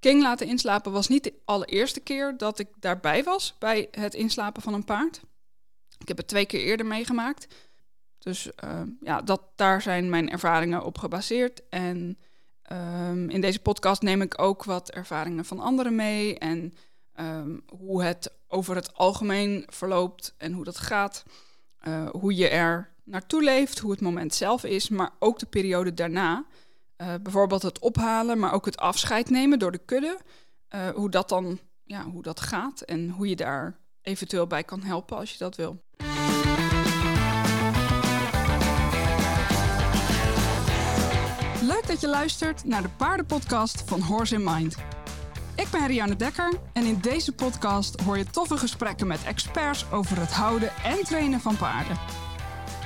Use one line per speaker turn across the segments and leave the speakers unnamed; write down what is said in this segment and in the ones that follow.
King laten inslapen was niet de allereerste keer dat ik daarbij was bij het inslapen van een paard. Ik heb het twee keer eerder meegemaakt. Dus uh, ja, dat, daar zijn mijn ervaringen op gebaseerd. En um, in deze podcast neem ik ook wat ervaringen van anderen mee. En um, hoe het over het algemeen verloopt en hoe dat gaat. Uh, hoe je er naartoe leeft, hoe het moment zelf is, maar ook de periode daarna. Uh, bijvoorbeeld het ophalen, maar ook het afscheid nemen door de kudde. Uh, hoe dat dan ja, hoe dat gaat en hoe je daar eventueel bij kan helpen als je dat wil. Leuk dat je luistert naar de paardenpodcast van Horse in Mind. Ik ben Rianne Dekker en in deze podcast hoor je toffe gesprekken met experts over het houden en trainen van paarden.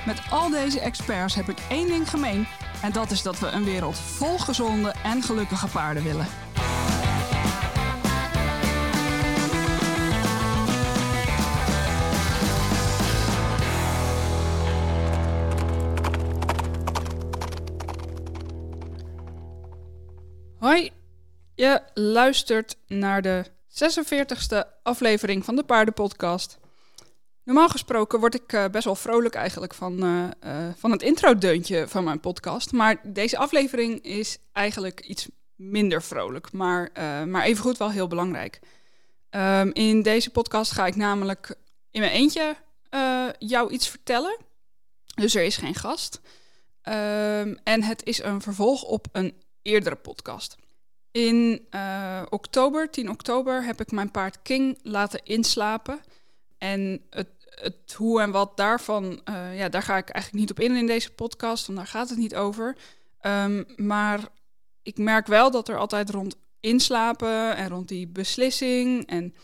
Met al deze experts heb ik één ding gemeen en dat is dat we een wereld vol gezonde en gelukkige paarden willen. Hoi, je luistert naar de 46e aflevering van de Paardenpodcast. Normaal gesproken word ik uh, best wel vrolijk eigenlijk van, uh, uh, van het intro-deuntje van mijn podcast. Maar deze aflevering is eigenlijk iets minder vrolijk, maar, maar evengoed wel heel belangrijk. Um, in deze podcast ga ik namelijk in mijn eentje jou iets vertellen. Dus er is geen gast. Um, en het is een vervolg op een eerdere podcast. In oktober, 10 oktober, heb ik mijn paard King laten inslapen. En het het hoe en wat daarvan, uh, ja, daar ga ik eigenlijk niet op in in deze podcast, want daar gaat het niet over. Um, maar ik merk wel dat er altijd rond inslapen en rond die beslissing en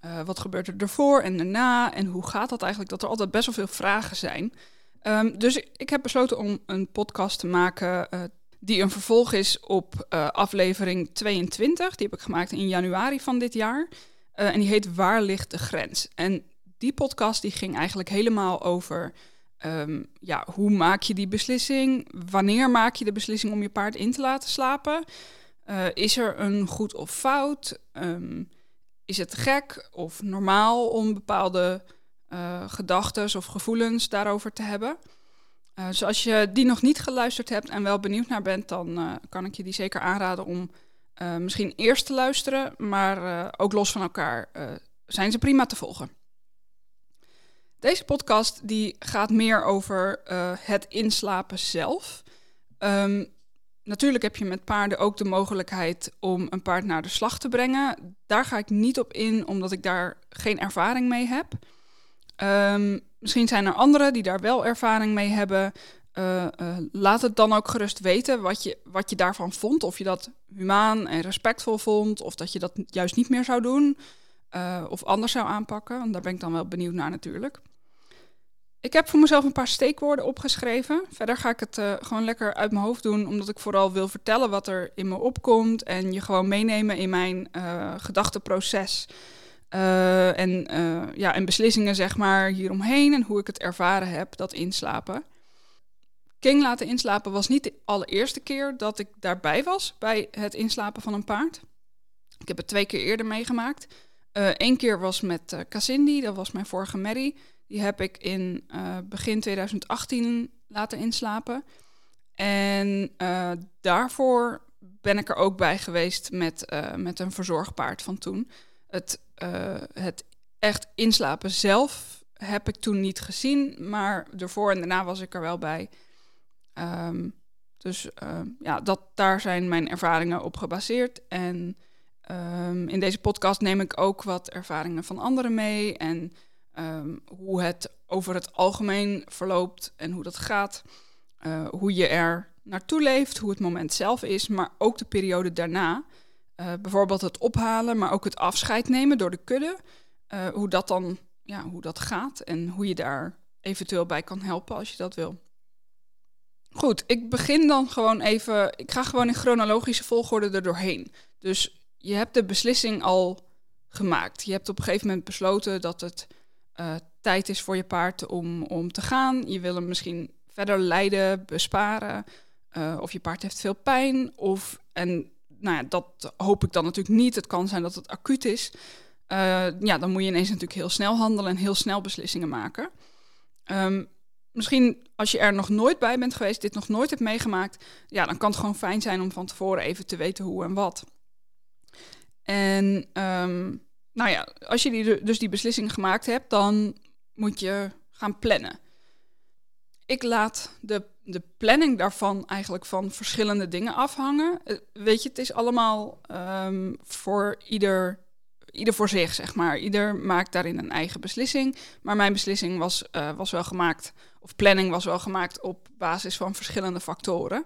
uh, wat gebeurt er ervoor en daarna en hoe gaat dat eigenlijk, dat er altijd best wel veel vragen zijn. Um, dus ik heb besloten om een podcast te maken uh, die een vervolg is op aflevering 22. Die heb ik gemaakt in januari van dit jaar. en die heet Waar ligt de grens? En die podcast die ging eigenlijk helemaal over um, ja, hoe maak je die beslissing? Wanneer maak je de beslissing om je paard in te laten slapen? Uh, is er een goed of fout? Um, is het gek of normaal om bepaalde uh, gedachten of gevoelens daarover te hebben? Uh, dus als je die nog niet geluisterd hebt en wel benieuwd naar bent, dan kan ik je die zeker aanraden om misschien eerst te luisteren, maar ook los van elkaar zijn ze prima te volgen. Deze podcast die gaat meer over uh, het inslapen zelf. Um, natuurlijk heb je met paarden ook de mogelijkheid om een paard naar de slag te brengen. Daar ga ik niet op in, omdat ik daar geen ervaring mee heb. Um, misschien zijn er anderen die daar wel ervaring mee hebben. Uh, uh, laat het dan ook gerust weten wat je, wat je daarvan vond. Of je dat humaan en respectvol vond, of dat je dat juist niet meer zou doen. Of anders zou aanpakken. Want daar ben ik dan wel benieuwd naar natuurlijk. Ik heb voor mezelf een paar steekwoorden opgeschreven. Verder ga ik het uh, gewoon lekker uit mijn hoofd doen, omdat ik vooral wil vertellen wat er in me opkomt en je gewoon meenemen in mijn uh, gedachteproces. Uh, en, ja, en beslissingen zeg maar hieromheen en hoe ik het ervaren heb, dat inslapen. King laten inslapen was niet de allereerste keer dat ik daarbij was bij het inslapen van een paard. Ik heb het twee keer eerder meegemaakt. Eén keer was met Cassindi, dat was mijn vorige merrie. Die heb ik in uh, begin 2018 laten inslapen. En uh, daarvoor ben ik er ook bij geweest met, uh, met een verzorgpaard van toen. Het, het echt inslapen zelf heb ik toen niet gezien, maar ervoor en daarna was ik er wel bij. Um, dus ja, dat, daar zijn mijn ervaringen op gebaseerd. En um, in deze podcast neem ik ook wat ervaringen van anderen mee. En um, hoe het over het algemeen verloopt en hoe dat gaat. Uh, hoe je er naartoe leeft, hoe het moment zelf is, maar ook de periode daarna. Uh, bijvoorbeeld het ophalen, maar ook het afscheid nemen door de kudde. Uh, hoe dat dan ja, hoe dat gaat en hoe je daar eventueel bij kan helpen als je dat wil. Goed, ik begin dan gewoon even. Ik ga gewoon in chronologische volgorde er doorheen. Dus je hebt de beslissing al gemaakt. Je hebt op een gegeven moment besloten dat het uh, tijd is voor je paard om, om te gaan. Je wil hem misschien verder leiden, besparen. Uh, of je paard heeft veel pijn. Of, en nou ja, dat hoop ik dan natuurlijk niet. Het kan zijn dat het acuut is. Uh, ja, dan moet je ineens natuurlijk heel snel handelen en heel snel beslissingen maken. Um, misschien als je er nog nooit bij bent geweest, dit nog nooit hebt meegemaakt, ja, dan kan het gewoon fijn zijn om van tevoren even te weten hoe en wat. En um, nou ja, als je die, dus die beslissing gemaakt hebt, dan moet je gaan plannen. Ik laat de, de planning daarvan eigenlijk van verschillende dingen afhangen. Uh, weet je, het is allemaal um, voor ieder ieder voor zich, zeg maar. Ieder maakt daarin een eigen beslissing. Maar mijn beslissing was, uh, was wel gemaakt, of planning was wel gemaakt op basis van verschillende factoren.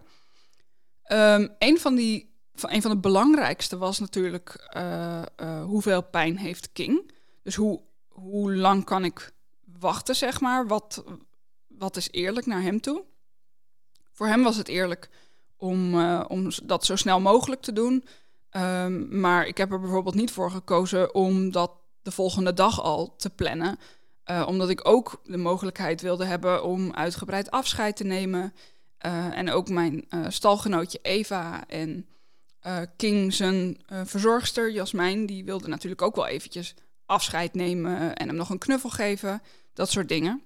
Um, een, van die, een van de belangrijkste was natuurlijk uh, uh, hoeveel pijn heeft King. Dus hoe, hoe lang kan ik wachten, zeg maar. Wat, wat is eerlijk naar hem toe? Voor hem was het eerlijk om, om dat zo snel mogelijk te doen. Um, maar ik heb er bijvoorbeeld niet voor gekozen om dat de volgende dag al te plannen. Omdat ik ook de mogelijkheid wilde hebben om uitgebreid afscheid te nemen. En ook mijn stalgenootje Eva en King, zijn verzorgster Jasmijn, die wilde natuurlijk ook wel eventjes afscheid nemen en hem nog een knuffel geven. Dat soort dingen.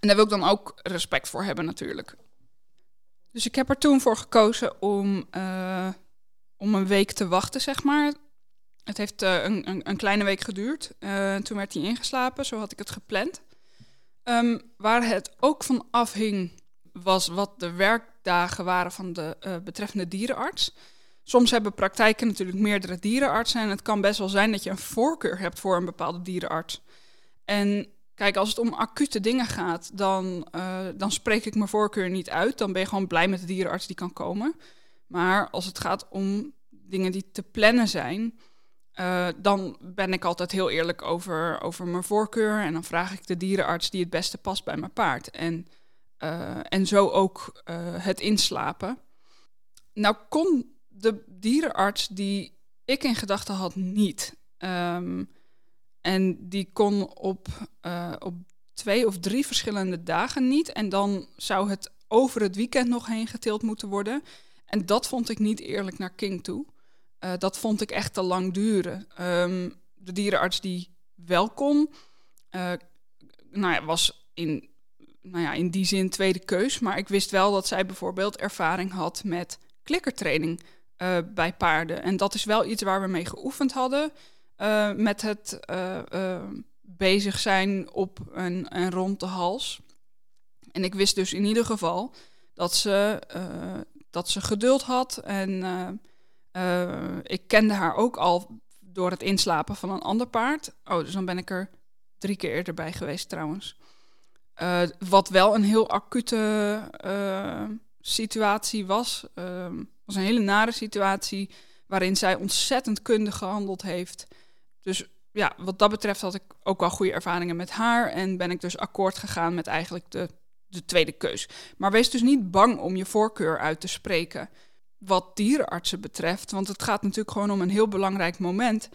En daar wil ik dan ook respect voor hebben natuurlijk. Dus ik heb er toen voor gekozen om om een week te wachten, zeg maar. Het heeft een, een, een, kleine week geduurd. Toen werd hij ingeslapen, zo had ik het gepland. Um, waar het ook van afhing, was wat de werkdagen waren van de betreffende dierenarts. Soms hebben praktijken natuurlijk meerdere dierenartsen. En het kan best wel zijn dat je een voorkeur hebt voor een bepaalde dierenarts. En kijk, als het om acute dingen gaat, dan, dan spreek ik mijn voorkeur niet uit. Dan ben je gewoon blij met de dierenarts die kan komen. Maar als het gaat om dingen die te plannen zijn, uh, dan ben ik altijd heel eerlijk over, over mijn voorkeur. En dan vraag ik de dierenarts die het beste past bij mijn paard. En, uh, en zo ook het inslapen. Nou kon de dierenarts die ik in gedachten had niet. Um, en die kon op, op twee of drie verschillende dagen niet. En dan zou het over het weekend nog heen getild moeten worden. En dat vond ik niet eerlijk naar King toe. Uh, dat vond ik echt te lang duren. Um, de dierenarts die wel kon, uh, nou ja, was in, nou ja, in die zin tweede keus. Maar ik wist wel dat zij bijvoorbeeld ervaring had met klikkertraining uh, bij paarden. En dat is wel iets waar we mee geoefend hadden. met het bezig zijn op een, een rond de hals. En ik wist dus in ieder geval dat ze dat ze geduld had. En ik kende haar ook al door het inslapen van een ander paard. Oh, dus dan ben ik er drie keer eerder bij geweest trouwens. Wat wel een heel acute situatie was. Was een hele nare situatie waarin zij ontzettend kundig gehandeld heeft. Dus ja, wat dat betreft had ik ook wel goede ervaringen met haar. En ben ik dus akkoord gegaan met eigenlijk de de tweede keus. Maar wees dus niet bang om je voorkeur uit te spreken wat dierenartsen betreft. Want het gaat natuurlijk gewoon om een heel belangrijk moment.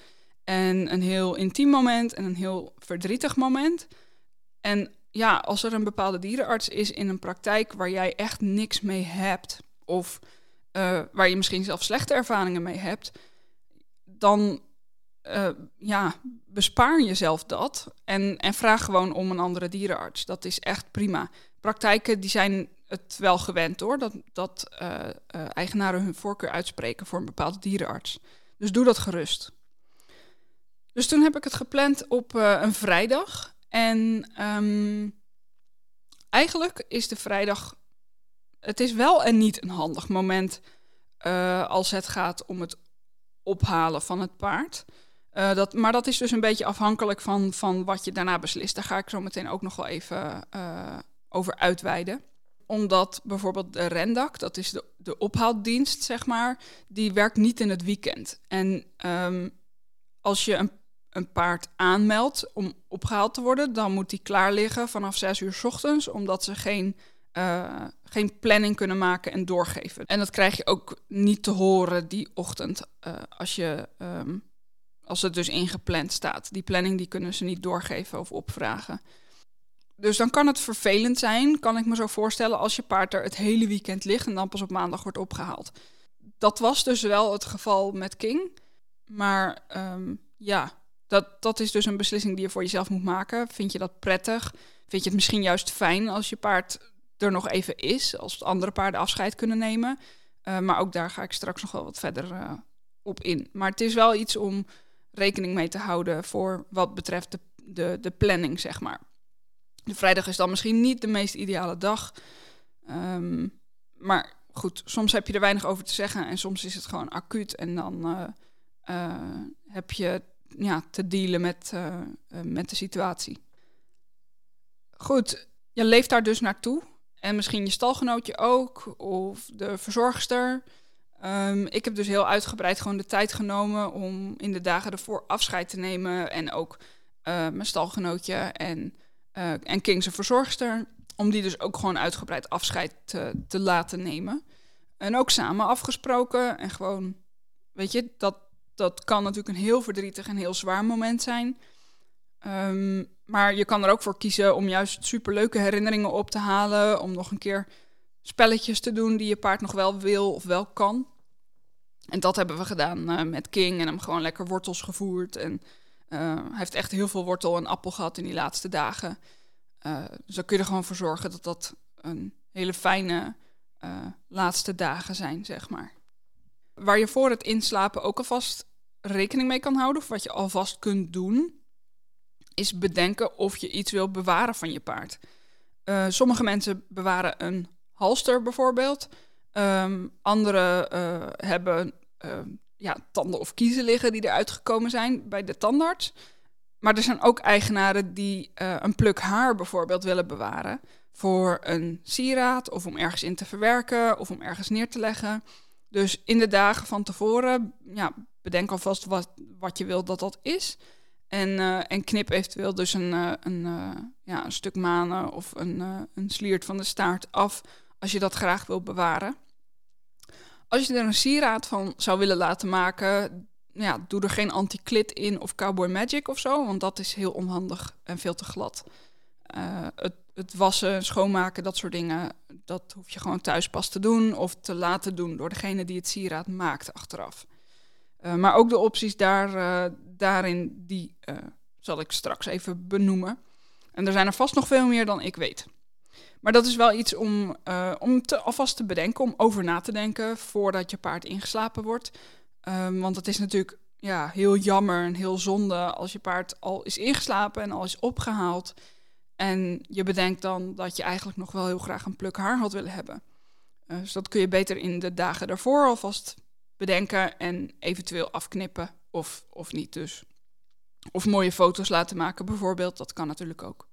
En een heel intiem moment en een heel verdrietig moment. En ja, als er een bepaalde dierenarts is in een praktijk waar jij echt niks mee hebt, of uh, waar je misschien zelf slechte ervaringen mee hebt, dan uh, ja, bespaar jezelf dat en, en vraag gewoon om een andere dierenarts. Dat is echt prima praktijken die zijn het wel gewend hoor, dat, dat uh, eigenaren hun voorkeur uitspreken voor een bepaalde dierenarts. Dus doe dat gerust. Dus toen heb ik het gepland op een vrijdag. En um, eigenlijk is de vrijdag. Het is wel en niet een handig moment als het gaat om het ophalen van het paard. Uh, dat, maar dat is dus een beetje afhankelijk van, van wat je daarna beslist. Daar ga ik zo meteen ook nog wel even uh, over uitweiden omdat bijvoorbeeld de rendak, dat is de, de ophaaldienst, zeg maar, die werkt niet in het weekend. En um, als je een, een, paard aanmeldt om opgehaald te worden, dan moet die klaar liggen vanaf 6 uur s ochtends, omdat ze geen, uh, geen planning kunnen maken en doorgeven. En dat krijg je ook niet te horen die ochtend uh, als, je, um, als het dus ingepland staat. Die planning die kunnen ze niet doorgeven of opvragen. Dus dan kan het vervelend zijn, kan ik me zo voorstellen, als je paard er het hele weekend ligt en dan pas op maandag wordt opgehaald. dat was dus wel het geval met King. Maar ehm, ja, dat, dat is dus een beslissing die je voor jezelf moet maken. Vind je dat prettig? Vind je het misschien juist fijn als je paard er nog even is, als andere paarden afscheid kunnen nemen? Uh, maar ook daar ga ik straks nog wel wat verder uh, op in. Maar het is wel iets om rekening mee te houden voor wat betreft de, de, de planning, zeg maar. De vrijdag is dan misschien niet de meest ideale dag. Um, maar goed, soms heb je er weinig over te zeggen en soms is het gewoon acuut. En dan uh, heb je ja, te dealen met, met de situatie. Goed, je leeft daar dus naartoe. En misschien je stalgenootje ook, of de verzorgster. Um, ik heb dus heel uitgebreid gewoon de tijd genomen om in de dagen ervoor afscheid te nemen. En ook mijn stalgenootje en, en King's verzorgster. Om die dus ook gewoon uitgebreid afscheid te, te laten nemen. En ook samen afgesproken. En gewoon, weet je, dat, dat kan natuurlijk een heel verdrietig en heel zwaar moment zijn. Um, maar je kan er ook voor kiezen om juist superleuke herinneringen op te halen. Om nog een keer spelletjes te doen die je paard nog wel wil of wel kan. En dat hebben we gedaan uh, met King en hem gewoon lekker wortels gevoerd. En uh, hij heeft echt heel veel wortel en appel gehad in die laatste dagen. Uh, dus dan kun je er gewoon voor zorgen dat dat een hele fijne laatste dagen zijn, zeg maar. Waar je voor het inslapen ook alvast rekening mee kan houden, of wat je alvast kunt doen, is bedenken of je iets wil bewaren van je paard. Uh, sommige mensen bewaren een halster bijvoorbeeld. Um, anderen uh, hebben uh, ja, tanden of kiezen liggen die eruit gekomen zijn bij de tandarts. Maar er zijn ook eigenaren die een pluk haar bijvoorbeeld willen bewaren voor een sieraad of om ergens in te verwerken of om ergens neer te leggen. Dus in de dagen van tevoren, ja, bedenk alvast wat, wat je wilt dat dat is. En, uh, en knip eventueel dus een, uh, een, uh, ja, een stuk manen of een, een sliert van de staart af als je dat graag wilt bewaren. Als je er een sieraad van zou willen laten maken, ja, doe er geen anti-klit in of cowboy magic of zo, want dat is heel onhandig en veel te glad. het het wassen, schoonmaken, dat soort dingen, dat hoef je gewoon thuis pas te doen of te laten doen door degene die het sieraad maakt achteraf. Uh, maar ook de opties daar, uh, daarin, die uh, zal ik straks even benoemen. En er zijn er vast nog veel meer dan ik weet. Maar dat is wel iets om, om te, alvast te bedenken, om over na te denken voordat je paard ingeslapen wordt. Ehm, want het is natuurlijk ja, heel jammer en heel zonde als je paard al is ingeslapen en al is opgehaald. En je bedenkt dan dat je eigenlijk nog wel heel graag een pluk haar had willen hebben. Dus dat kun je beter in de dagen daarvoor alvast bedenken en eventueel afknippen of, of niet dus. Of mooie foto's laten maken bijvoorbeeld, dat kan natuurlijk ook.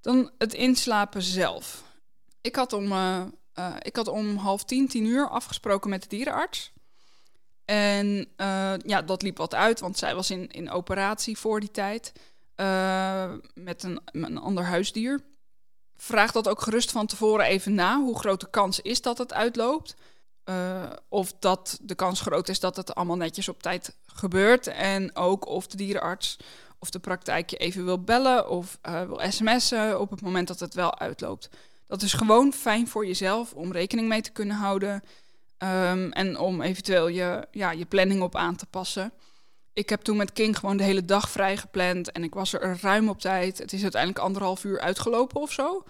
Dan het inslapen zelf. Ik had om, uh, uh, ik had om half tien, tien uur afgesproken met de dierenarts. En ja, dat liep wat uit, want zij was in, in operatie voor die tijd. Met een, een ander huisdier. Vraag dat ook gerust van tevoren even na. Hoe groot de kans is dat het uitloopt? Uh, of dat de kans groot is dat het allemaal netjes op tijd gebeurt. En ook of de dierenarts of de praktijk je even wil bellen of uh, wil sms'en op het moment dat het wel uitloopt. Dat is gewoon fijn voor jezelf om rekening mee te kunnen houden. Um, en om eventueel je, ja, je planning op aan te passen ik heb toen met King gewoon de hele dag vrij gepland en ik was er ruim op tijd. Het is uiteindelijk anderhalf uur uitgelopen of zo.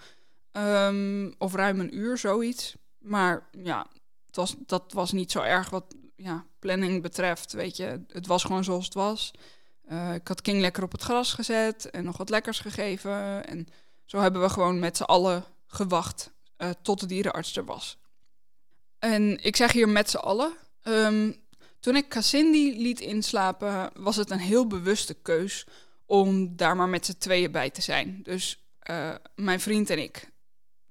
Um, of ruim een uur, zoiets. Maar ja, het was, dat was niet zo erg wat ja, planning betreft. Weet je, het was gewoon zoals het was. Uh, ik had King lekker op het gras gezet en nog wat lekkers gegeven. En zo hebben we gewoon met z'n allen gewacht uh, tot de dierenarts er was. En ik zeg hier met z'n allen. Um, toen ik Cassindi liet inslapen, was het een heel bewuste keus om daar maar met z'n tweeën bij te zijn. Dus uh, mijn vriend en ik.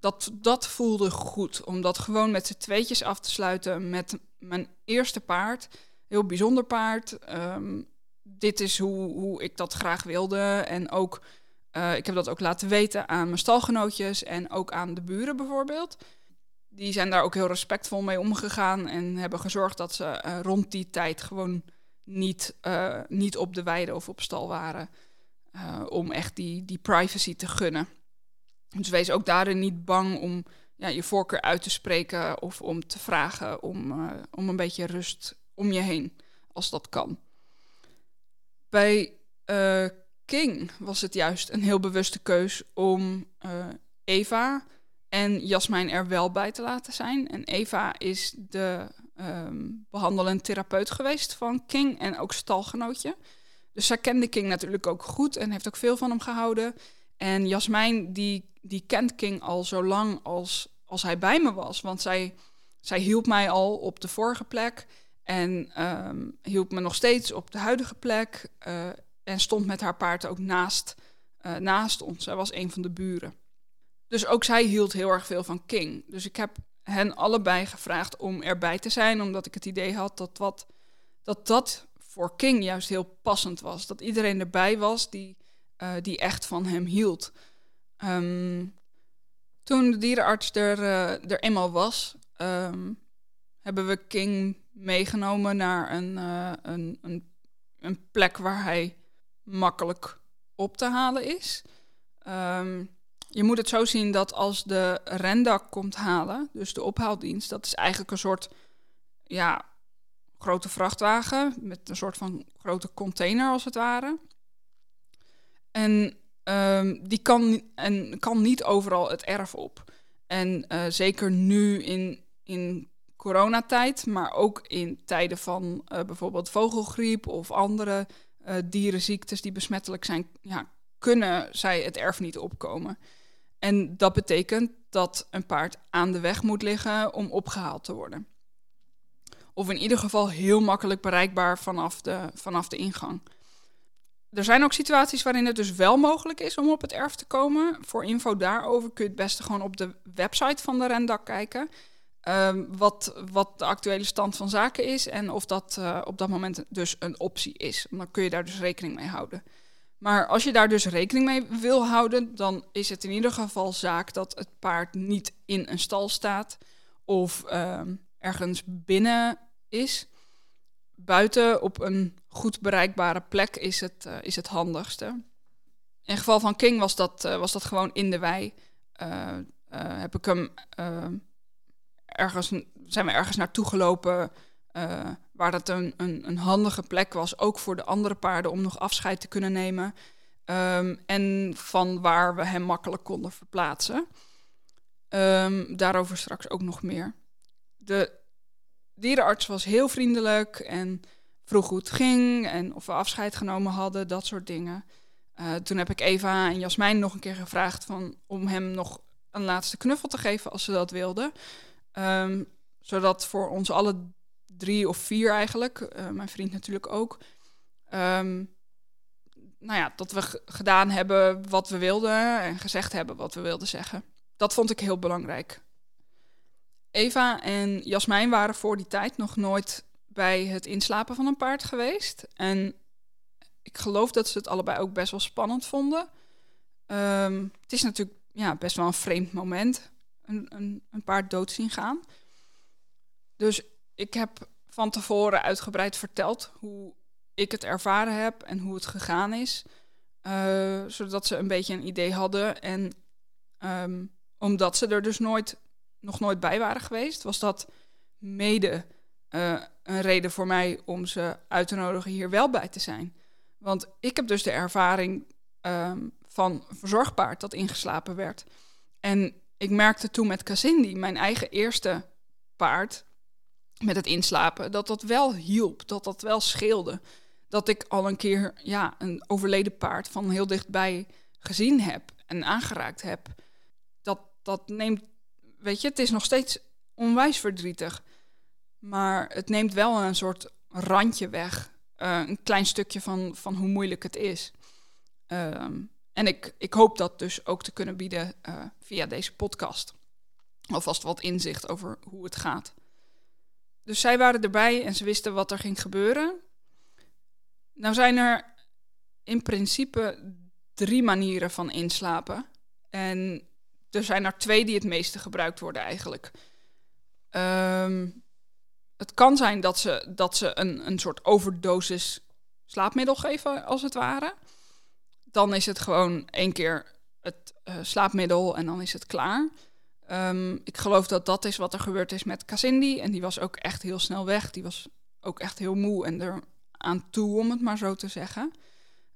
Dat, dat voelde goed, om dat gewoon met z'n tweetjes af te sluiten met mijn eerste paard. Heel bijzonder paard. Um, dit is hoe, hoe ik dat graag wilde. En ook, uh, ik heb dat ook laten weten aan mijn stalgenootjes en ook aan de buren bijvoorbeeld die zijn daar ook heel respectvol mee omgegaan en hebben gezorgd dat ze uh, rond die tijd gewoon niet, uh, niet op de weide of op stal waren. Om echt die, die privacy te gunnen. Dus wees ook daarin niet bang om ja, je voorkeur uit te spreken of om te vragen om, om een beetje rust om je heen, als dat kan. Bij King was het juist een heel bewuste keus om Eva en Jasmijn er wel bij te laten zijn. En Eva is de um, behandelend therapeut geweest van King en ook stalgenootje. Dus zij kende King natuurlijk ook goed en heeft ook veel van hem gehouden. En Jasmijn, die, die kent King al zo lang als, als hij bij me was. Want zij, zij hielp mij al op de vorige plek en um, hielp me nog steeds op de huidige plek. Uh, en stond met haar paard ook naast, uh, naast ons. Zij was een van de buren. Dus ook zij hield heel erg veel van King. Dus ik heb hen allebei gevraagd om erbij te zijn, omdat ik het idee had dat wat, dat, dat voor King juist heel passend was. Dat iedereen erbij was die, uh, die echt van hem hield. Um, toen de dierenarts er, uh, er eenmaal was, um, hebben we King meegenomen naar een, uh, een, een, een, plek waar hij makkelijk op te halen is. Um, je moet het zo zien dat als de rendak komt halen, dus de ophaaldienst, dat is eigenlijk een soort ja, grote vrachtwagen met een soort van grote container als het ware. En um, die kan, en kan niet overal het erf op. En uh, zeker nu in, in coronatijd, maar ook in tijden van uh, bijvoorbeeld vogelgriep of andere uh, dierenziektes die besmettelijk zijn, ja, kunnen zij het erf niet opkomen. En dat betekent dat een paard aan de weg moet liggen om opgehaald te worden. Of in ieder geval heel makkelijk bereikbaar vanaf de, vanaf de ingang. Er zijn ook situaties waarin het dus wel mogelijk is om op het erf te komen. Voor info daarover kun je het beste gewoon op de website van de Rendak kijken. Uh, wat, wat de actuele stand van zaken is en of dat uh, op dat moment dus een optie is. Dan kun je daar dus rekening mee houden. Maar als je daar dus rekening mee wil houden, dan is het in ieder geval zaak dat het paard niet in een stal staat of uh, ergens binnen is. Buiten op een goed bereikbare plek is het, uh, is het handigste. In geval van King was dat, uh, was dat gewoon in de wei. Uh, heb ik hem ergens, zijn we ergens naartoe gelopen waar dat een, een, een, handige plek was, ook voor de andere paarden om nog afscheid te kunnen nemen. Um, en van waar we hem makkelijk konden verplaatsen. Um, daarover straks ook nog meer. De dierenarts was heel vriendelijk en vroeg hoe het ging en of we afscheid genomen hadden, dat soort dingen. Uh, toen heb ik Eva en Jasmijn nog een keer gevraagd van, om hem nog een laatste knuffel te geven als ze dat wilden. Um, zodat voor ons alle drie of vier eigenlijk, uh, mijn vriend natuurlijk ook. Um, nou ja, dat we gedaan hebben wat we wilden en gezegd hebben wat we wilden zeggen. Dat vond ik heel belangrijk. Eva en Jasmijn waren voor die tijd nog nooit bij het inslapen van een paard geweest. En ik geloof dat ze het allebei ook best wel spannend vonden. Um, het is natuurlijk ja, best wel een vreemd moment, een, een, een paard dood zien gaan. Dus ik heb van tevoren uitgebreid verteld hoe ik het ervaren heb en hoe het gegaan is. Uh, zodat ze een beetje een idee hadden. En um, omdat ze er dus nooit, nog nooit bij waren geweest, was dat mede uh, een reden voor mij om ze uit te nodigen hier wel bij te zijn. Want ik heb dus de ervaring um, van verzorgpaard dat ingeslapen werd. En ik merkte toen met Cassindi, mijn eigen eerste paard, met het inslapen, dat dat wel hielp, dat dat wel scheelde. Dat ik al een keer ja, een overleden paard van heel dichtbij gezien heb en aangeraakt heb. Dat, dat neemt, weet je, het is nog steeds onwijs verdrietig. Maar het neemt wel een soort randje weg. Uh, een klein stukje van, van hoe moeilijk het is. Uh, en ik, ik hoop dat dus ook te kunnen bieden uh, via deze podcast. Alvast wat inzicht over hoe het gaat. Dus zij waren erbij en ze wisten wat er ging gebeuren. Nou zijn er in principe drie manieren van inslapen. En er zijn er twee die het meeste gebruikt worden eigenlijk. Um, het kan zijn dat ze, dat ze een, een soort overdosis slaapmiddel geven, als het ware. Dan is het gewoon één keer het uh, slaapmiddel en dan is het klaar. Ehm, ik geloof dat dat is wat er gebeurd is met Cassindi. En die was ook echt heel snel weg. Die was ook echt heel moe en er aan toe, om het maar zo te zeggen.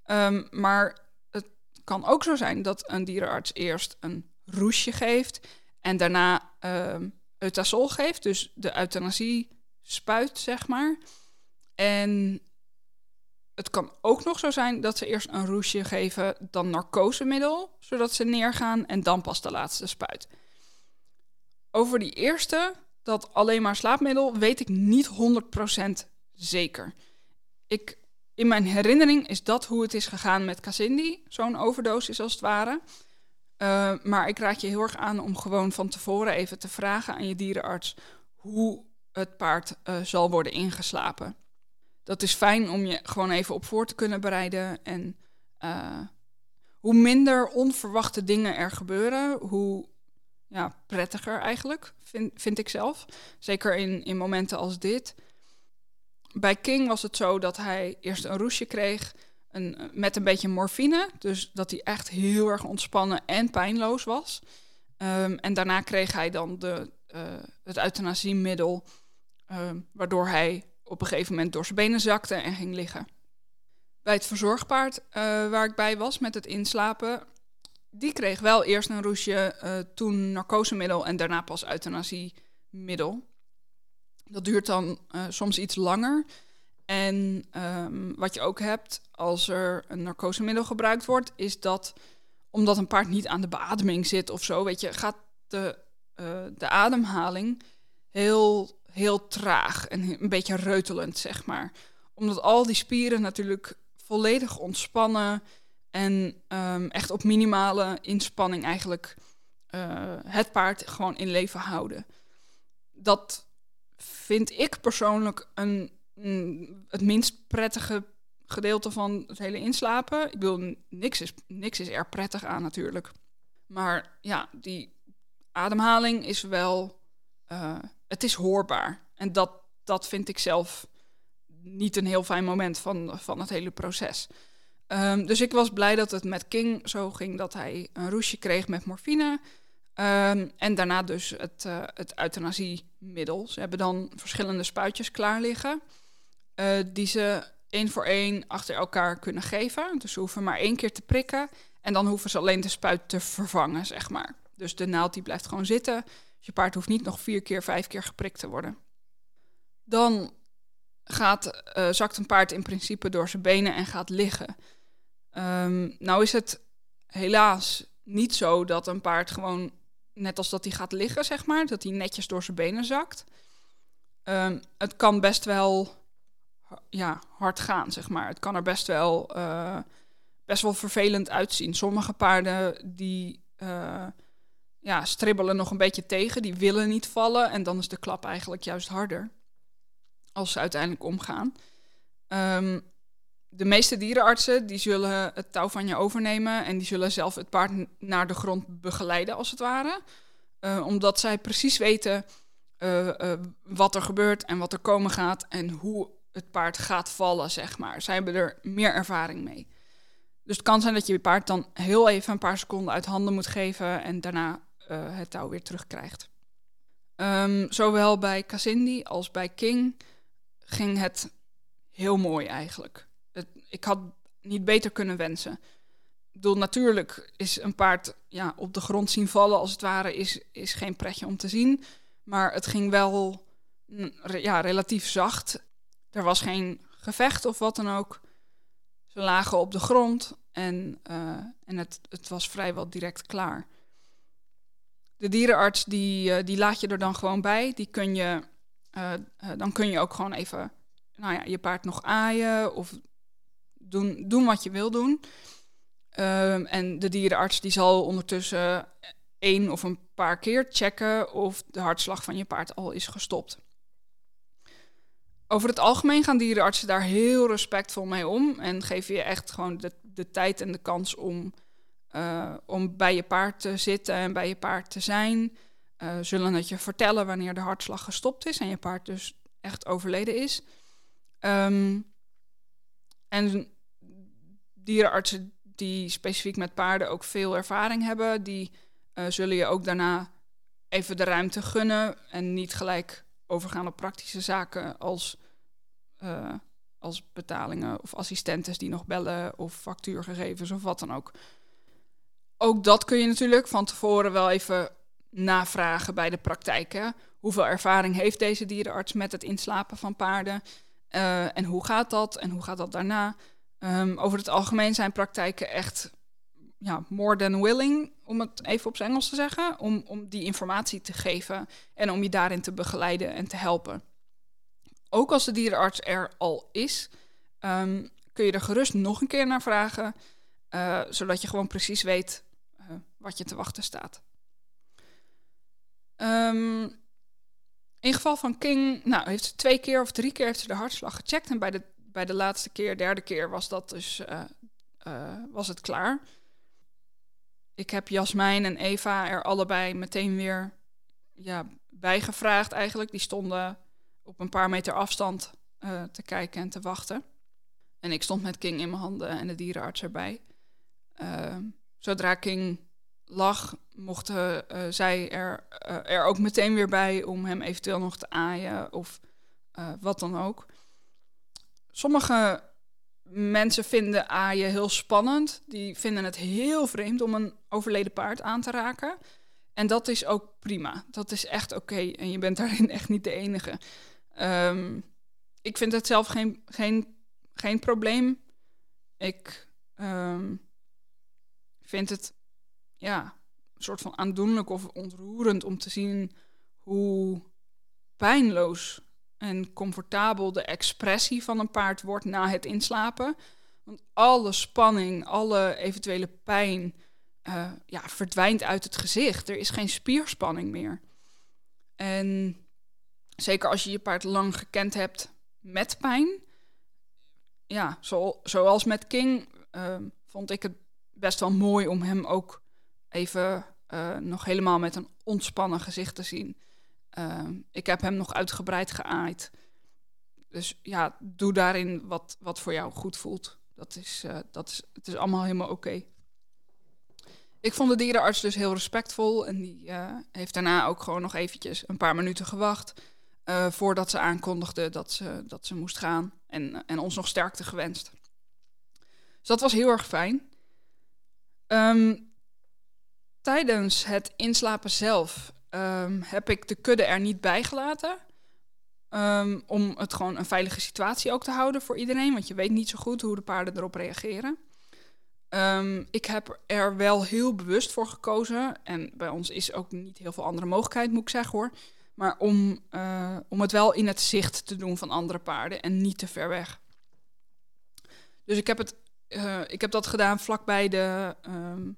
Ehm, maar het kan ook zo zijn dat een dierenarts eerst een roesje geeft en daarna um, eutasol geeft, dus de euthanasie spuit, zeg maar. En het kan ook nog zo zijn dat ze eerst een roesje geven, dan narcosemiddel, zodat ze neergaan en dan pas de laatste spuit. Over die eerste, dat alleen maar slaapmiddel, weet ik niet 100% zeker. Ik, in mijn herinnering is dat hoe het is gegaan met Cassindi, zo'n overdosis als het ware. Uh, maar ik raad je heel erg aan om gewoon van tevoren even te vragen aan je dierenarts hoe het paard uh, zal worden ingeslapen. Dat is fijn om je gewoon even op voor te kunnen bereiden. En uh, hoe minder onverwachte dingen er gebeuren, hoe ja, prettiger eigenlijk, vind, vind ik zelf. Zeker in, in momenten als dit. Bij King was het zo dat hij eerst een roesje kreeg met een beetje morfine. Dus dat hij echt heel erg ontspannen en pijnloos was. Um, en daarna kreeg hij dan de, uh, het euthanasiemiddel, um, waardoor hij op een gegeven moment door zijn benen zakte en ging liggen. Bij het verzorgpaard uh, waar ik bij was met het inslapen, die kreeg wel eerst een roesje, uh, toen narcosemiddel en daarna pas euthanasiemiddel. Dat duurt dan soms iets langer. En um, wat je ook hebt als er een narcosemiddel gebruikt wordt, is dat omdat een paard niet aan de beademing zit of zo, weet je, gaat de, uh, de ademhaling heel, heel traag en een beetje reutelend, zeg maar. Omdat al die spieren natuurlijk volledig ontspannen en um, echt op minimale inspanning eigenlijk uh, het paard gewoon in leven houden. Dat vind ik persoonlijk een, een, het minst prettige gedeelte van het hele inslapen. Ik bedoel, niks is, niks is er prettig aan natuurlijk. Maar ja, die ademhaling is wel, uh, het is hoorbaar. En dat, dat vind ik zelf niet een heel fijn moment van, van het hele proces. Um, dus ik was blij dat het met King zo ging dat hij een roesje kreeg met morfine. Um, en daarna dus het, uh, het euthanasiemiddel. Ze hebben dan verschillende spuitjes klaar liggen. Uh, die ze één voor één achter elkaar kunnen geven. Dus ze hoeven maar één keer te prikken. En dan hoeven ze alleen de spuit te vervangen, zeg maar. Dus de naald die blijft gewoon zitten. Dus je paard hoeft niet nog vier keer, vijf keer geprikt te worden. Dan gaat, uh, zakt een paard in principe door zijn benen en gaat liggen. Um, nou is het helaas niet zo dat een paard gewoon, net als dat hij gaat liggen, zeg maar, dat hij netjes door zijn benen zakt. Um, het kan best wel ja, hard gaan, zeg maar. Het kan er best wel, uh, best wel vervelend uitzien. Sommige paarden die uh, ja, stribbelen nog een beetje tegen, die willen niet vallen. En dan is de klap eigenlijk juist harder als ze uiteindelijk omgaan. Um, de meeste dierenartsen die zullen het touw van je overnemen en die zullen zelf het paard naar de grond begeleiden, als het ware. Uh, omdat zij precies weten wat er gebeurt en wat er komen gaat en hoe het paard gaat vallen, zeg maar. Zij hebben er meer ervaring mee. Dus het kan zijn dat je je paard dan heel even een paar seconden uit handen moet geven en daarna het touw weer terugkrijgt. Um, zowel bij Cassindi als bij King ging het heel mooi eigenlijk ik had niet beter kunnen wensen. Ik bedoel, natuurlijk is een paard ja, op de grond zien vallen, als het ware, is, is geen pretje om te zien. Maar het ging wel ja, relatief zacht. Er was geen gevecht of wat dan ook. Ze lagen op de grond en, uh, en het, het was vrijwel direct klaar. De dierenarts die, uh, die laat je er dan gewoon bij. Die kun je, uh, dan kun je ook gewoon even nou ja, je paard nog aaien of doen, doen wat je wil doen. Um, en de dierenarts die zal ondertussen één of een paar keer checken of de hartslag van je paard al is gestopt. Over het algemeen gaan dierenartsen daar heel respectvol mee om en geven je echt gewoon de, de tijd en de kans om, uh, om bij je paard te zitten en bij je paard te zijn. Uh, zullen het je vertellen wanneer de hartslag gestopt is en je paard dus echt overleden is. Um, en dierenartsen die specifiek met paarden ook veel ervaring hebben, die uh, zullen je ook daarna even de ruimte gunnen en niet gelijk overgaan op praktische zaken als, uh, als betalingen of assistentes die nog bellen of factuurgegevens of wat dan ook. Ook dat kun je natuurlijk van tevoren wel even navragen bij de praktijk. Hoeveel ervaring heeft deze dierenarts met het inslapen van paarden? Uh, en hoe gaat dat? En hoe gaat dat daarna? Um, over het algemeen zijn praktijken echt ja, more than willing, om het even op zijn Engels te zeggen, om, om die informatie te geven en om je daarin te begeleiden en te helpen. Ook als de dierenarts er al is, um, kun je er gerust nog een keer naar vragen, uh, zodat je gewoon precies weet uh, wat je te wachten staat. Um, in geval van King, nou, heeft ze twee keer of drie keer heeft ze de hartslag gecheckt. En bij de, bij de laatste keer, derde keer, was dat dus uh, was het klaar. Ik heb Jasmijn en Eva er allebei meteen weer ja, bijgevraagd eigenlijk. Die stonden op een paar meter afstand uh, te kijken en te wachten. En ik stond met King in mijn handen en de dierenarts erbij. zodra King lag, mochten uh, zij er, uh, er ook meteen weer bij om hem eventueel nog te aaien of wat dan ook. Sommige mensen vinden aaien heel spannend. Die vinden het heel vreemd om een overleden paard aan te raken. En dat is ook prima. Dat is echt oké. En je bent daarin echt niet de enige. Um, ik vind het zelf geen, geen, geen probleem. Ik um, vind het ja, een soort van aandoenlijk of ontroerend om te zien hoe pijnloos en comfortabel de expressie van een paard wordt na het inslapen. Want alle spanning, alle eventuele pijn uh, ja, verdwijnt uit het gezicht. Er is geen spierspanning meer. En zeker als je je paard lang gekend hebt met pijn. Ja, zo, zoals met King uh, vond ik het best wel mooi om hem ook even uh, nog helemaal met een ontspannen gezicht te zien. Uh, ik heb hem nog uitgebreid geaaid. Dus ja, doe daarin wat, wat voor jou goed voelt. Dat is, uh, dat is, het is allemaal helemaal oké. Ik vond de dierenarts dus heel respectvol. En die heeft daarna ook gewoon nog eventjes een paar minuten gewacht. Voordat ze aankondigde dat ze, dat ze moest gaan. En, en ons nog sterkte gewenst. Dus dat was heel erg fijn. Um, Tijdens het inslapen zelf um, heb ik de kudde er niet bij gelaten. Um, om het gewoon een veilige situatie ook te houden voor iedereen. Want je weet niet zo goed hoe de paarden erop reageren. Ik heb er wel heel bewust voor gekozen. En bij ons is ook niet heel veel andere mogelijkheid, moet ik zeggen hoor. Maar om, uh, om het wel in het zicht te doen van andere paarden en niet te ver weg. Dus ik heb, het, uh, ik heb dat gedaan vlakbij, de, um,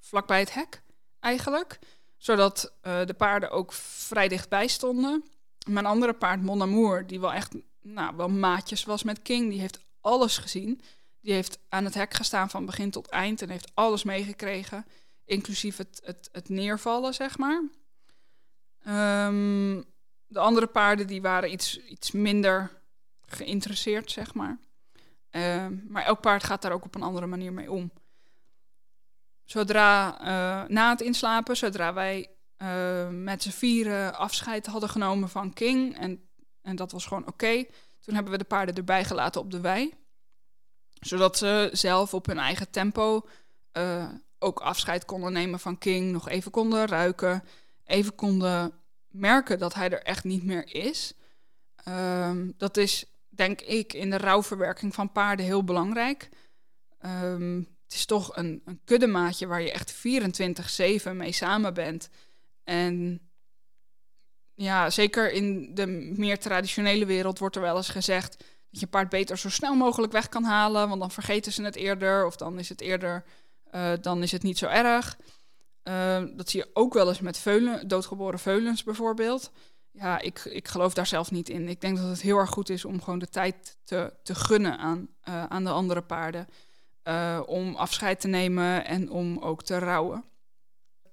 vlakbij het hek eigenlijk. Zodat uh, de paarden ook vrij dichtbij stonden. Mijn andere paard, Mon Amour, die wel echt nou, wel maatjes was met King, die heeft alles gezien. Die heeft aan het hek gestaan van begin tot eind en heeft alles meegekregen. Inclusief het, het, het neervallen, zeg maar. Um, de andere paarden die waren iets, iets minder geïnteresseerd, zeg maar. Uh, maar elk paard gaat daar ook op een andere manier mee om. Zodra uh, na het inslapen, zodra wij uh, met z'n vieren afscheid hadden genomen van King, en, en dat was gewoon oké, toen hebben we de paarden erbij gelaten op de wei. Zodat ze zelf op hun eigen tempo uh, ook afscheid konden nemen van King, nog even konden ruiken, even konden merken dat hij er echt niet meer is. Um, dat is, denk ik, in de rouwverwerking van paarden heel belangrijk. Um, het is toch een, een kuddemaatje waar je echt 24-7 mee samen bent. En ja, zeker in de meer traditionele wereld wordt er wel eens gezegd dat je paard beter zo snel mogelijk weg kan halen, want dan vergeten ze het eerder of dan is het eerder, uh, dan is het niet zo erg. Uh, dat zie je ook wel eens met veulen, doodgeboren veulens bijvoorbeeld. Ja, ik, ik geloof daar zelf niet in. Ik denk dat het heel erg goed is om gewoon de tijd te, te gunnen aan, uh, aan de andere paarden. Uh, om afscheid te nemen en om ook te rouwen.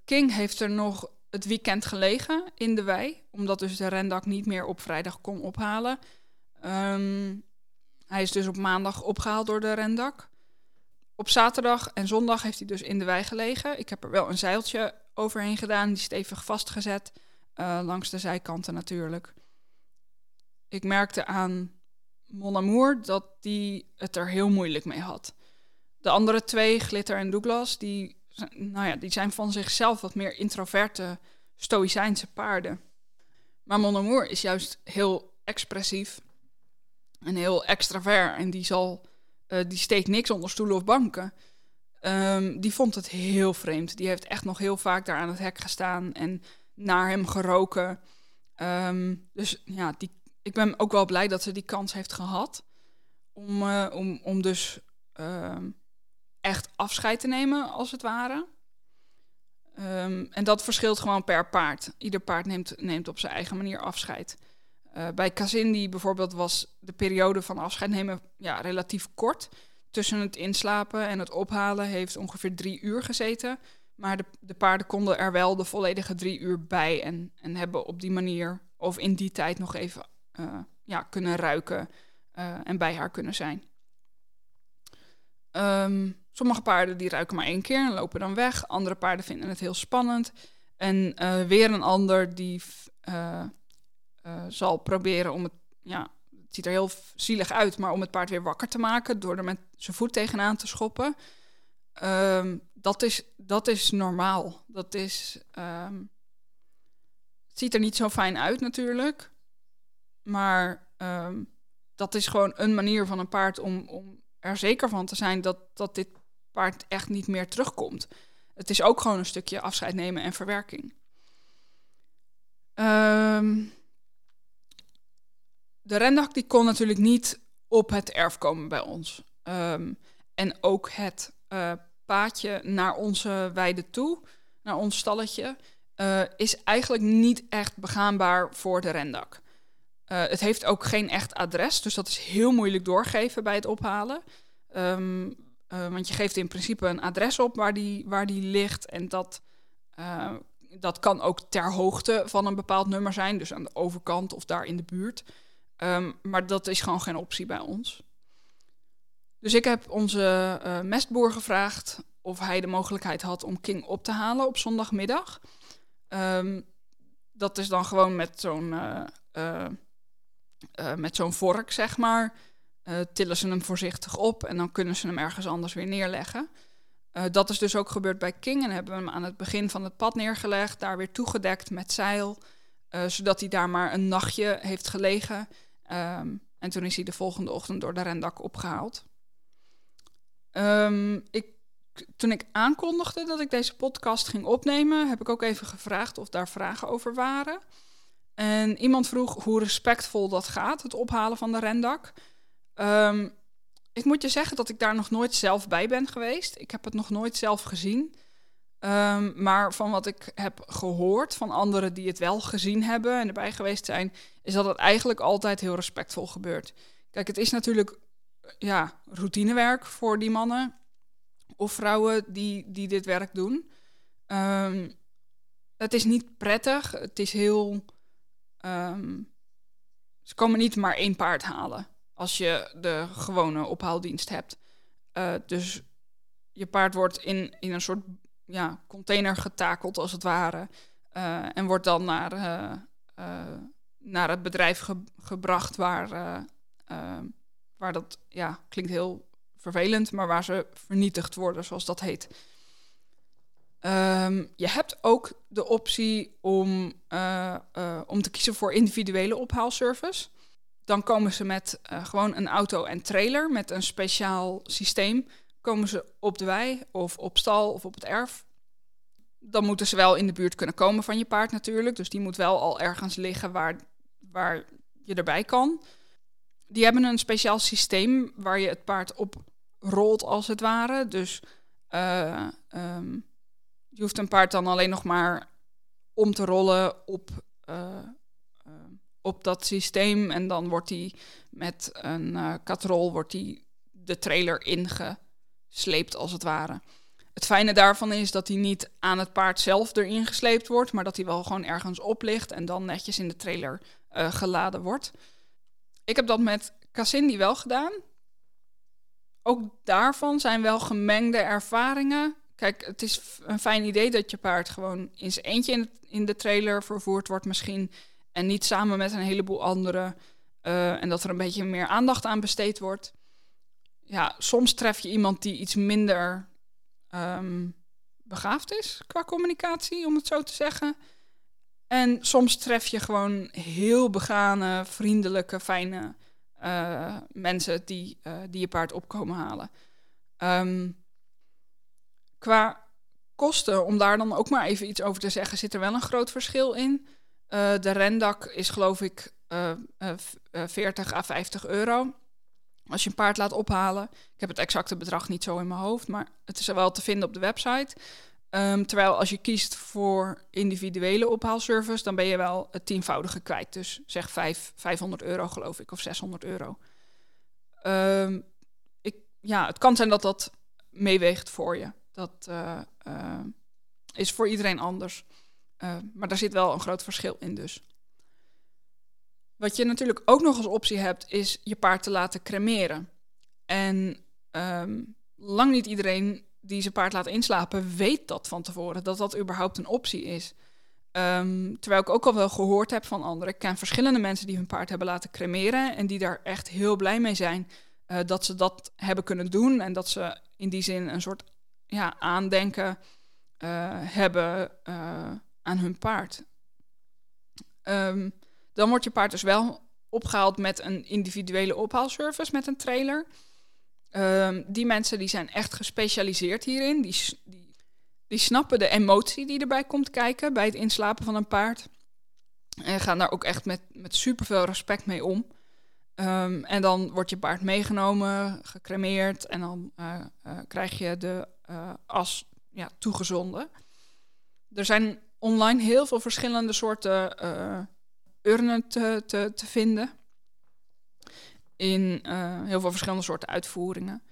King heeft er nog het weekend gelegen in de wei, omdat dus de rendak niet meer op vrijdag kon ophalen. Um, hij is dus op maandag opgehaald door de rendak. Op zaterdag en zondag heeft hij dus in de wei gelegen. Ik heb er wel een zeiltje overheen gedaan, die stevig vastgezet. Uh, langs de zijkanten natuurlijk. Ik merkte aan Mon Amour dat die het er heel moeilijk mee had. De andere twee, Glitter en Douglas, die, nou ja, die zijn van zichzelf wat meer introverte, stoïcijnse paarden. Maar Mon Amour is juist heel expressief en heel extravert. En die, zal, uh, die steekt niks onder stoelen of banken. Um, die vond het heel vreemd. Die heeft echt nog heel vaak daar aan het hek gestaan en naar hem geroken. Um, dus ja, die, ik ben ook wel blij dat ze die kans heeft gehad. Om, uh, om, om dus um, echt afscheid te nemen, als het ware. En dat verschilt gewoon per paard. Ieder paard neemt, neemt op zijn eigen manier afscheid. Uh, bij Kazindi bijvoorbeeld was de periode van afscheid nemen ja, relatief kort. Tussen het inslapen en het ophalen heeft ongeveer drie uur gezeten. Maar de, de paarden konden er wel de volledige drie uur bij en, en hebben op die manier of in die tijd nog even uh, ja, kunnen ruiken uh, en bij haar kunnen zijn. Um, sommige paarden die ruiken maar één keer en lopen dan weg. Andere paarden vinden het heel spannend. En weer een ander die zal proberen om het, ja, het ziet er heel zielig uit, maar om het paard weer wakker te maken door er met zijn voet tegenaan te schoppen. Um, dat, is, dat is normaal. Dat is, um, het ziet er niet zo fijn uit natuurlijk. Maar um, dat is gewoon een manier van een paard om, om er zeker van te zijn dat, dat dit paard echt niet meer terugkomt. Het is ook gewoon een stukje afscheid nemen en verwerking. Um, de rendak die kon natuurlijk niet op het erf komen bij ons. Um, en ook het uh, paadje naar onze weide toe, naar ons stalletje, uh, is eigenlijk niet echt begaanbaar voor de rendak. Uh, het heeft ook geen echt adres, dus dat is heel moeilijk doorgeven bij het ophalen. Uh, want je geeft in principe een adres op waar die, waar die ligt. En dat, dat kan ook ter hoogte van een bepaald nummer zijn, dus aan de overkant of daar in de buurt. Um, maar dat is gewoon geen optie bij ons. Dus ik heb onze uh, mestboer gevraagd of hij de mogelijkheid had om King op te halen op zondagmiddag. Um, dat is dan gewoon met zo'n uh, met zo'n vork, zeg maar, tillen ze hem voorzichtig op en dan kunnen ze hem ergens anders weer neerleggen. Dat is dus ook gebeurd bij King en hebben we hem aan het begin van het pad neergelegd, daar weer toegedekt met zeil, zodat hij daar maar een nachtje heeft gelegen. Um, en toen is hij de volgende ochtend door de rendak opgehaald. Um, ik, toen ik aankondigde dat ik deze podcast ging opnemen, heb ik ook even gevraagd of daar vragen over waren. En iemand vroeg hoe respectvol dat gaat, het ophalen van de rendak. Um, ik moet je zeggen dat ik daar nog nooit zelf bij ben geweest. Ik heb het nog nooit zelf gezien. Um, maar van wat ik heb gehoord van anderen die het wel gezien hebben en erbij geweest zijn, is dat het eigenlijk altijd heel respectvol gebeurt. Kijk, het is natuurlijk ja, routinewerk voor die mannen of vrouwen die, die dit werk doen. Um, het is niet prettig. Het is heel Um, ze komen niet maar één paard halen als je de gewone ophaaldienst hebt. Uh, dus je paard wordt in, in een soort ja, container getakeld, als het ware. Uh, en wordt dan naar, uh, naar het bedrijf ge gebracht waar, ehm, waar dat, ja, klinkt heel vervelend, maar waar ze vernietigd worden, zoals dat heet. Um, je hebt ook de optie om, om te kiezen voor individuele ophaalservice. Dan komen ze met gewoon een auto en trailer met een speciaal systeem. Komen ze op de wei of op stal of op het erf. Dan moeten ze wel in de buurt kunnen komen van je paard natuurlijk. Dus die moet wel al ergens liggen waar, waar je erbij kan. Die hebben een speciaal systeem waar je het paard op rolt als het ware. Dus um, je hoeft een paard dan alleen nog maar om te rollen op, uh, uh, op dat systeem. En dan wordt hij met een katrol wordt die de trailer ingesleept, als het ware. Het fijne daarvan is dat hij niet aan het paard zelf erin gesleept wordt, maar dat hij wel gewoon ergens op ligt en dan netjes in de trailer geladen wordt. Ik heb dat met Cassindi wel gedaan. Ook daarvan zijn wel gemengde ervaringen. kijk, het is een fijn idee dat je paard gewoon in zijn eentje in, de trailer vervoerd wordt misschien. En niet samen met een heleboel anderen. Uh, en dat er een beetje meer aandacht aan besteed wordt. Ja, soms tref je iemand die iets minder um, begaafd is qua communicatie, om het zo te zeggen. En soms tref je gewoon heel begane, vriendelijke, fijne uh, mensen die, uh, die je paard opkomen halen. Um, qua kosten, om daar dan ook maar even iets over te zeggen, zit er wel een groot verschil in. Uh, de rendak is geloof ik 40 à 50 euro. Als je een paard laat ophalen. Ik heb het exacte bedrag niet zo in mijn hoofd, maar het is wel te vinden op de website. Um, terwijl als je kiest voor individuele ophaalservice, dan ben je wel het tienvoudige kwijt. Dus zeg 5, 500 euro geloof ik, of 600 euro. Um, ik, ja, het kan zijn dat dat meeweegt voor je. Dat uh, uh, is voor iedereen anders. Uh, maar daar zit wel een groot verschil in dus. Wat je natuurlijk ook nog als optie hebt, is je paard te laten cremeren. En um, lang niet iedereen die zijn paard laat inslapen, weet dat van tevoren, dat dat überhaupt een optie is. Um, terwijl ik ook al wel gehoord heb van anderen. Ik ken verschillende mensen die hun paard hebben laten cremeren en die daar echt heel blij mee zijn uh, dat ze dat hebben kunnen doen en dat ze in die zin een soort ja, aandenken uh, hebben uh, aan hun paard. Um, dan wordt je paard dus wel opgehaald met een individuele ophaalservice met een trailer. Um, die mensen die zijn echt gespecialiseerd hierin. Die, die, die snappen de emotie die erbij komt kijken bij het inslapen van een paard. En gaan daar ook echt met, met superveel respect mee om. Um, en dan wordt je paard meegenomen, gecremeerd en dan uh, uh, krijg je de uh, as ja, toegezonden. Er zijn online heel veel verschillende soorten urnen te, te, te vinden in uh, heel veel verschillende soorten uitvoeringen.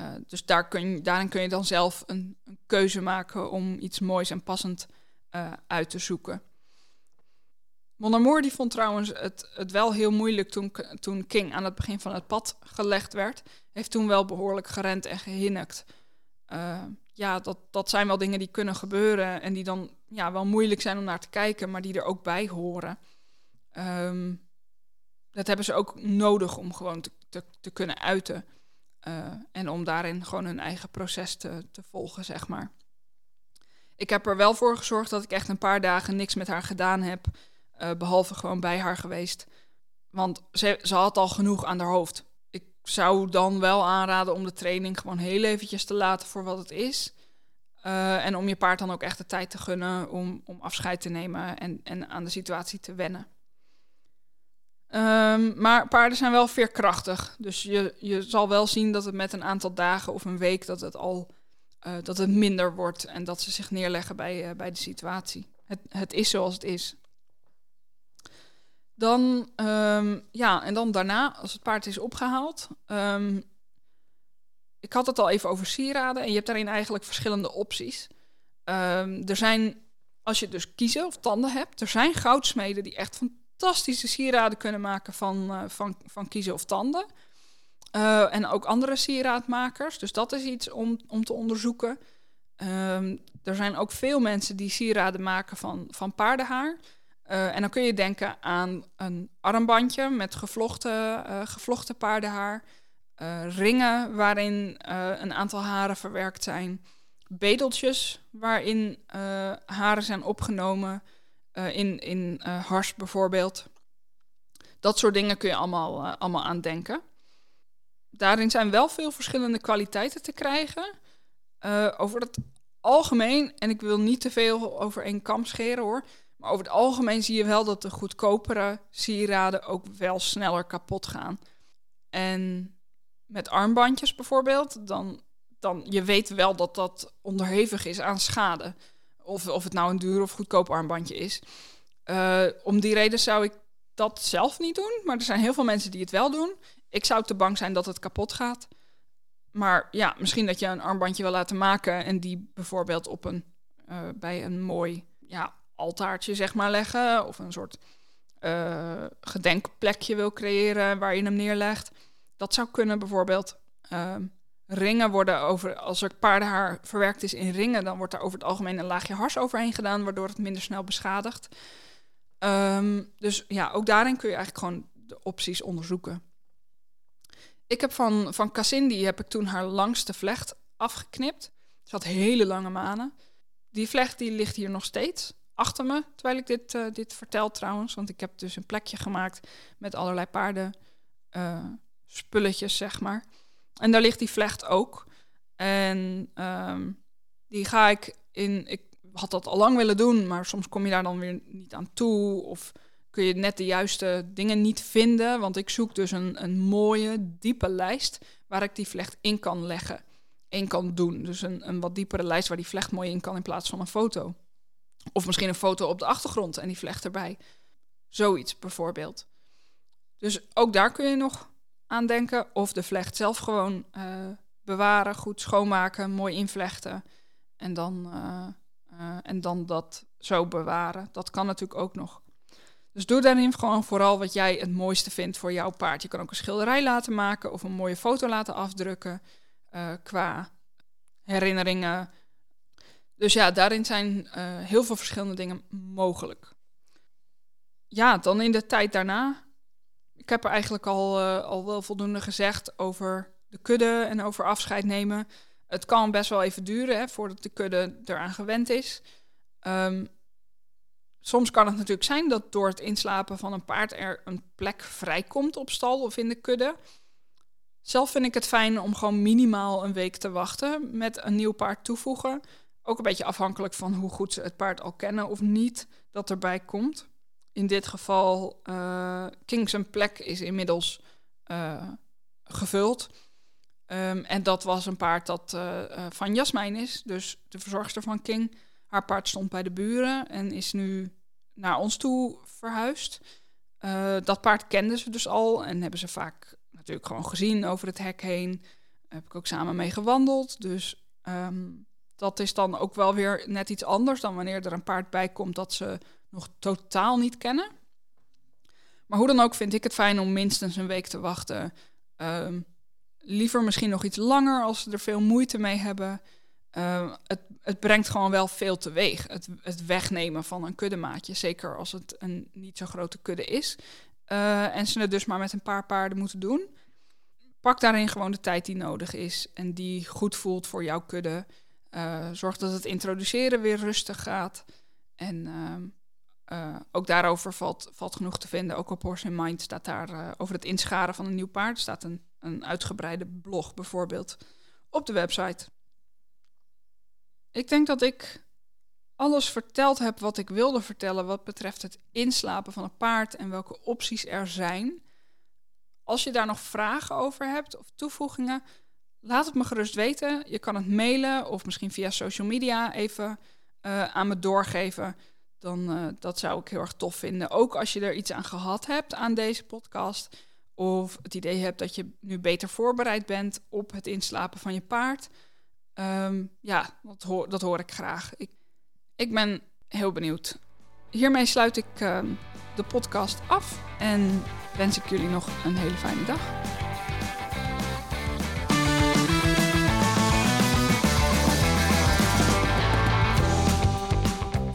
Uh, dus daar kun je, daarin kun je dan zelf een, een keuze maken om iets moois en passend uh, uit te zoeken. Mon Amour die vond trouwens het, het wel heel moeilijk toen, toen King aan het begin van het pad gelegd werd. Heeft toen wel behoorlijk gerend en gehinnikt. ja, dat, dat zijn wel dingen die kunnen gebeuren en die dan ja, wel moeilijk zijn om naar te kijken, maar die er ook bij horen. Um, dat hebben ze ook nodig om gewoon te, te, te kunnen uiten. Uh, en om daarin gewoon hun eigen proces te, te volgen, zeg maar. Ik heb er wel voor gezorgd dat ik echt een paar dagen niks met haar gedaan heb. Uh, behalve gewoon bij haar geweest. Want ze, ze had al genoeg aan haar hoofd. Ik zou dan wel aanraden om de training gewoon heel eventjes te laten voor wat het is. Uh, en om je paard dan ook echt de tijd te gunnen om, om afscheid te nemen en, en aan de situatie te wennen. Um, maar paarden zijn wel veerkrachtig. Dus je, je zal wel zien dat het met een aantal dagen of een week dat het al uh, dat het minder wordt en dat ze zich neerleggen bij, uh, bij de situatie. Het, het is zoals het is. Dan, um, ja, en dan daarna, als het paard is opgehaald. Um, ik had het al even over sieraden en je hebt daarin eigenlijk verschillende opties. er zijn, als je dus kiezen of tanden hebt, er zijn goudsmeden die echt van fantastische sieraden kunnen maken van, uh, van, van kiezen of tanden. Uh, en ook andere sieraadmakers. Dus dat is iets om, om te onderzoeken. Um, er zijn ook veel mensen die sieraden maken van, van paardenhaar. Uh, en dan kun je denken aan een armbandje met gevlochten, gevlochten paardenhaar. ringen waarin een aantal haren verwerkt zijn. Bedeltjes waarin haren zijn opgenomen. Uh, in in uh, hars bijvoorbeeld. Dat soort dingen kun je allemaal, uh, allemaal aan denken. Daarin zijn wel veel verschillende kwaliteiten te krijgen. over het algemeen, en ik wil niet te veel over één kam scheren hoor. Maar over het algemeen zie je wel dat de goedkopere sieraden ook wel sneller kapot gaan. En met armbandjes bijvoorbeeld, dan, dan je weet wel dat dat onderhevig is aan schade. Of, of het nou een duur of goedkoop armbandje is. Uh, om die reden zou ik dat zelf niet doen. Maar er zijn heel veel mensen die het wel doen. Ik zou te bang zijn dat het kapot gaat. Maar ja, misschien dat je een armbandje wil laten maken en die bijvoorbeeld op een, uh, bij een mooi ja, altaartje zeg maar leggen. Of een soort uh, gedenkplekje wil creëren waar je hem neerlegt. Dat zou kunnen bijvoorbeeld. Ringen worden over, als er paardenhaar verwerkt is in ringen, dan wordt daar over het algemeen een laagje hars overheen gedaan, waardoor het minder snel beschadigt. Ehm, dus ja, ook daarin kun je eigenlijk gewoon de opties onderzoeken. Ik heb van, van Cassindi heb ik toen haar langste vlecht afgeknipt. Ze had hele lange manen. Die vlecht die ligt hier nog steeds achter me, terwijl ik dit, uh, dit vertel trouwens. Want ik heb dus een plekje gemaakt met allerlei paarden uh, spulletjes, zeg maar. En daar ligt die vlecht ook. En um, die ga ik in. Ik had dat al lang willen doen, maar soms kom je daar dan weer niet aan toe. Of kun je net de juiste dingen niet vinden. Want ik zoek dus een, een mooie, diepe lijst waar ik die vlecht in kan leggen. In kan doen. Dus een, een wat diepere lijst waar die vlecht mooi in kan in plaats van een foto. Of misschien een foto op de achtergrond en die vlecht erbij. Zoiets bijvoorbeeld. Dus ook daar kun je nog aan denken. Of de vlecht zelf gewoon uh, bewaren, goed schoonmaken, mooi invlechten. En dan, uh, uh, en dan dat zo bewaren. Dat kan natuurlijk ook nog. Dus doe daarin gewoon vooral wat jij het mooiste vindt voor jouw paard. Je kan ook een schilderij laten maken of een mooie foto laten afdrukken qua herinneringen. Dus ja, daarin zijn heel veel verschillende dingen mogelijk. Ja, dan in de tijd daarna ik heb er eigenlijk al, uh, al wel voldoende gezegd over de kudde en over afscheid nemen. Het kan best wel even duren hè, voordat de kudde eraan gewend is. Um, soms kan het natuurlijk zijn dat door het inslapen van een paard er een plek vrijkomt op stal of in de kudde. Zelf vind ik het fijn om gewoon minimaal een week te wachten met een nieuw paard toevoegen. Ook een beetje afhankelijk van hoe goed ze het paard al kennen of niet dat erbij komt in dit geval uh, Kings plek is inmiddels uh, gevuld. Um, en dat was een paard dat uh, van Jasmijn is, dus de verzorgster van King. Haar paard stond bij de buren en is nu naar ons toe verhuisd. dat paard kenden ze dus al en hebben ze vaak natuurlijk gewoon gezien over het hek heen. Daar heb ik ook samen mee gewandeld. Dus um, dat is dan ook wel weer net iets anders dan wanneer er een paard bij komt dat ze nog totaal niet kennen. Maar hoe dan ook vind ik het fijn om minstens een week te wachten. Uh, liever misschien nog iets langer als ze er veel moeite mee hebben. Uh, het, het, brengt gewoon wel veel teweeg. Het, het wegnemen van een kuddemaatje. Zeker als het een niet zo grote kudde is. Uh, en ze het dus maar met een paar paarden moeten doen. Pak daarin gewoon de tijd die nodig is. En die goed voelt voor jouw kudde. Uh, zorg dat het introduceren weer rustig gaat. En ehm, uh, ook daarover valt, valt genoeg te vinden. Ook op Horse in Mind staat daar uh, over het inscharen van een nieuw paard. Staat een, een uitgebreide blog bijvoorbeeld op de website. Ik denk dat ik alles verteld heb wat ik wilde vertellen wat betreft het inslapen van een paard en welke opties er zijn. Als je daar nog vragen over hebt of toevoegingen, laat het me gerust weten. Je kan het mailen of misschien via social media even uh, aan me doorgeven dan uh, dat zou ik heel erg tof vinden. Ook als je er iets aan gehad hebt aan deze podcast. Of het idee hebt dat je nu beter voorbereid bent op het inslapen van je paard. Um, ja, dat hoor, dat hoor ik graag. Ik, ik ben heel benieuwd. Hiermee sluit ik uh, de podcast af en wens ik jullie nog een hele fijne dag.